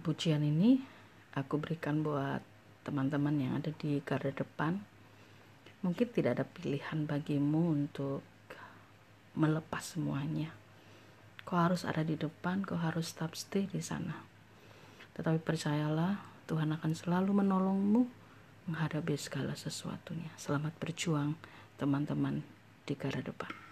pujian ini aku berikan buat teman-teman yang ada di garda depan. Mungkin tidak ada pilihan bagimu untuk melepas semuanya. Kau harus ada di depan, kau harus tetap stay di sana. Tetapi percayalah, Tuhan akan selalu menolongmu menghadapi segala sesuatunya. Selamat berjuang, teman-teman di garda depan.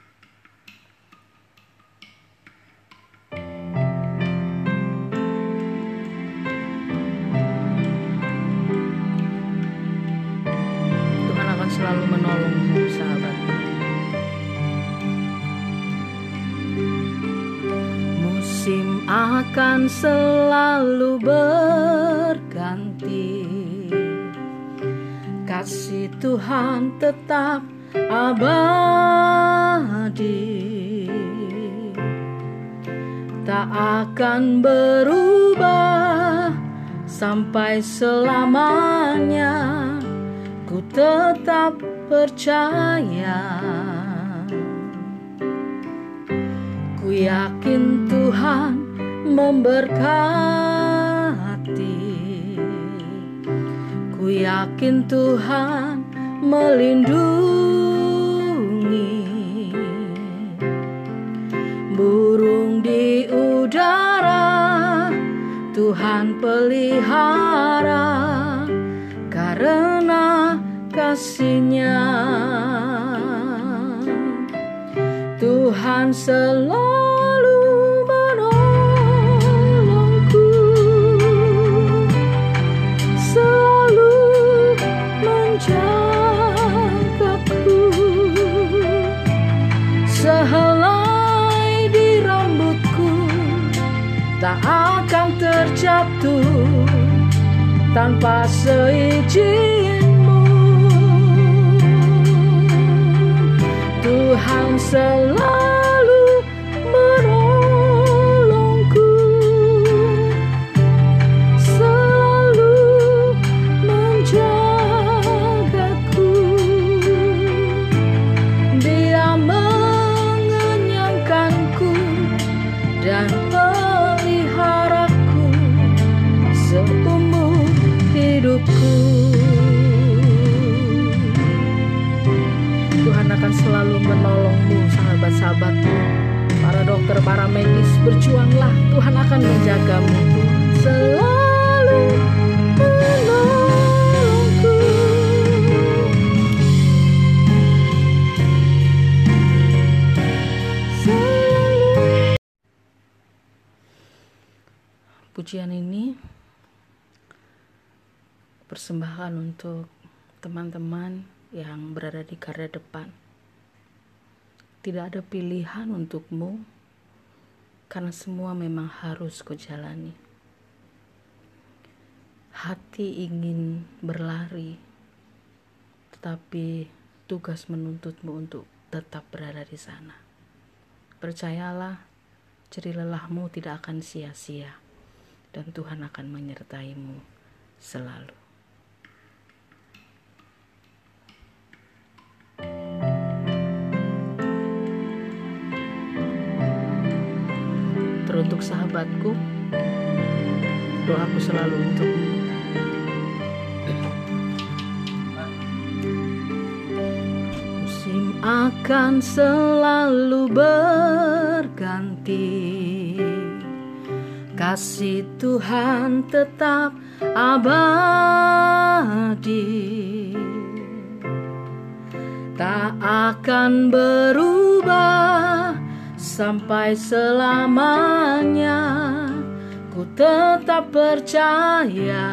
Akan selalu berganti. Kasih Tuhan tetap abadi. Tak akan berubah sampai selamanya. Ku tetap percaya. Ku yakin Tuhan memberkati. Ku yakin Tuhan melindungi. Burung di udara Tuhan pelihara. Karena kasihnya Tuhan selalu terjatuh tanpa seizin Tuhan selalu selalu menolongmu sahabat-sahabatku para dokter, para medis berjuanglah. Tuhan akan menjagamu. Selalu menolongku. Selalu. pujian ini persembahkan untuk teman-teman yang berada di garda depan tidak ada pilihan untukmu karena semua memang harus kau jalani. Hati ingin berlari, tetapi tugas menuntutmu untuk tetap berada di sana. Percayalah, ceri lelahmu tidak akan sia-sia, dan Tuhan akan menyertaimu selalu. Teruntuk sahabatku. Doaku selalu untuk. Musim akan selalu berganti. Kasih Tuhan tetap abadi. Tak akan berubah sampai selamanya ku tetap percaya.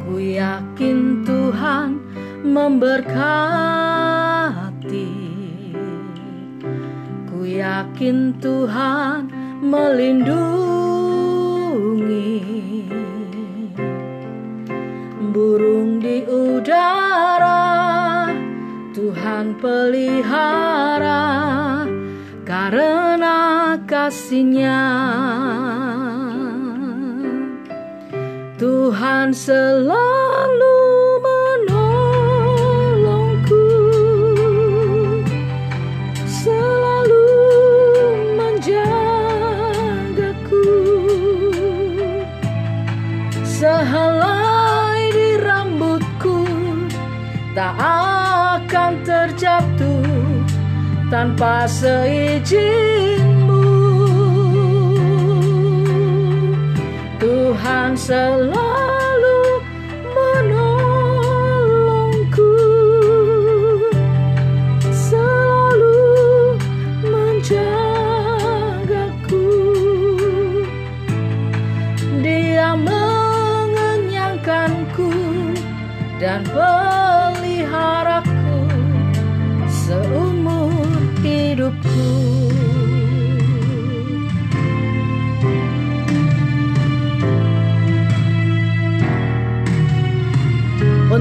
Ku yakin Tuhan memberkati. Ku yakin Tuhan melindungi. Burung Tuhan pelihara karena kasihnya. Tuhan selalu tanpa seizinmu Tuhan selalu menolongku selalu menjagaku. Dia mengenyangkanku dan peliharaku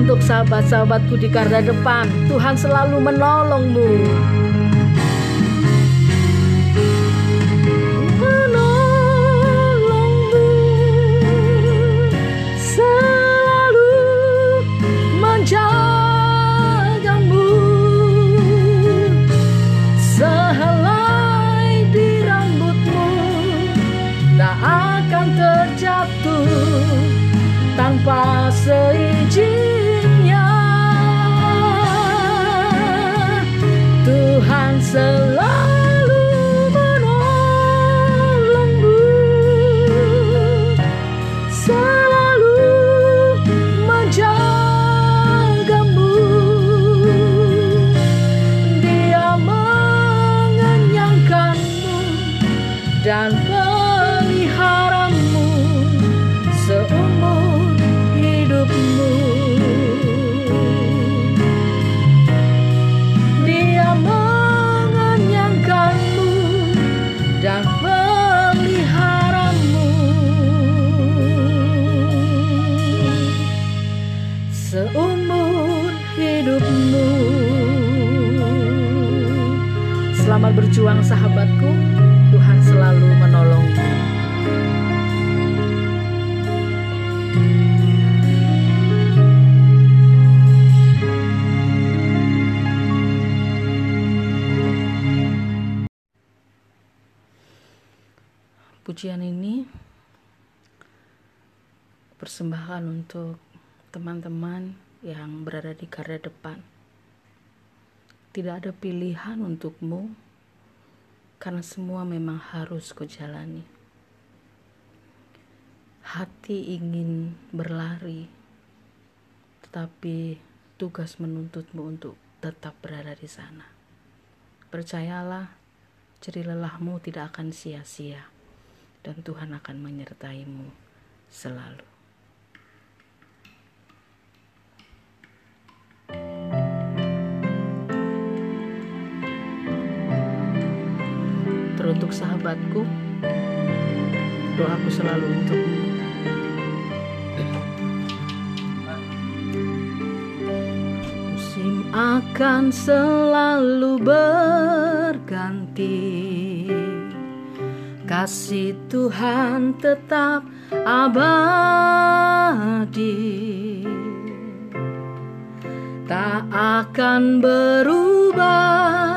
Untuk sahabat-sahabatku di garda depan, Tuhan selalu menolongmu. Menolongmu, selalu menjagamu. Sehelai di rambutmu tak akan terjatuh tanpa seizinnya dan peliharamu seumur hidupmu. Dia mengenyangkanmu dan peliharamu. Seumur hidupmu. Selamat berjuang sahabatku selalu menolongmu Pujian ini persembahkan untuk teman-teman yang berada di garda depan. Tidak ada pilihan untukmu karena semua memang harus kau jalani. Hati ingin berlari, tetapi tugas menuntutmu untuk tetap berada di sana. Percayalah, jerih lelahmu tidak akan sia-sia dan Tuhan akan menyertaimu selalu. Teruntuk sahabatku, doaku selalu untukmu. Musim akan selalu berganti. Kasih Tuhan tetap abadi. Tak akan berubah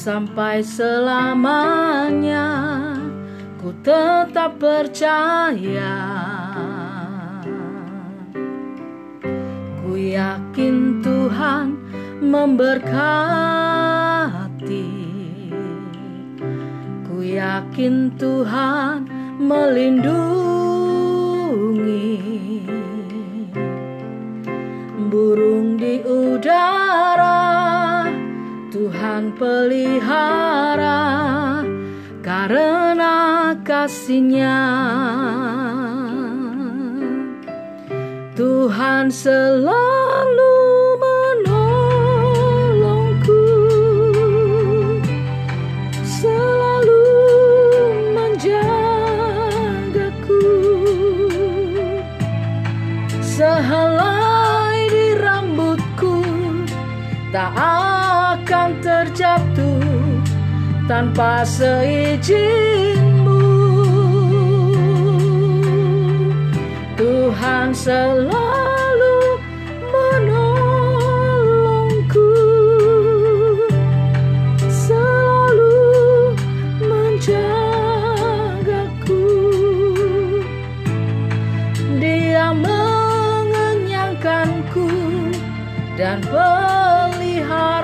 sampai selamanya Ku tetap percaya. Ku yakin Tuhan memberkati. Ku yakin Tuhan melindungi. Burung Tuhan pelihara Karena kasihnya. Tuhan selalu Tanpa seizinmu. Tuhan selalu menolongku Selalu menjagaku. Dia mengenyangkanku dan pelihara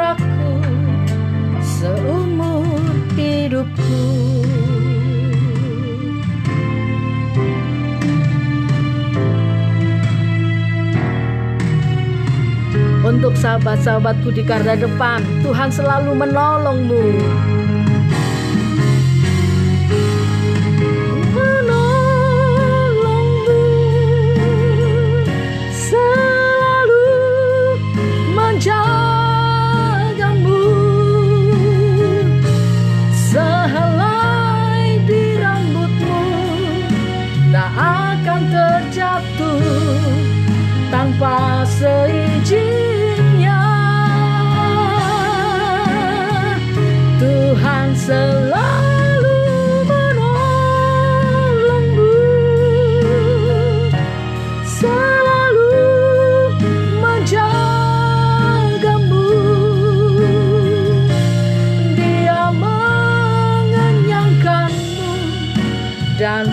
hidupku Untuk sahabat-sahabatku di garda depan, Tuhan selalu menolongmu. Seizinnya. Tuhan selalu menolongmu selalu menjagamu. Dia mengenyangkanmu dan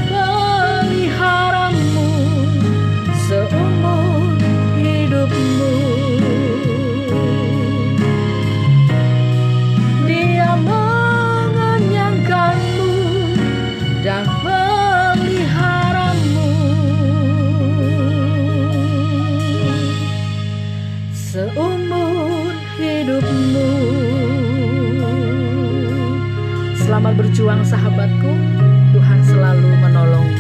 seumur hidupmu. Selamat berjuang sahabatku. Tuhan selalu menolongmu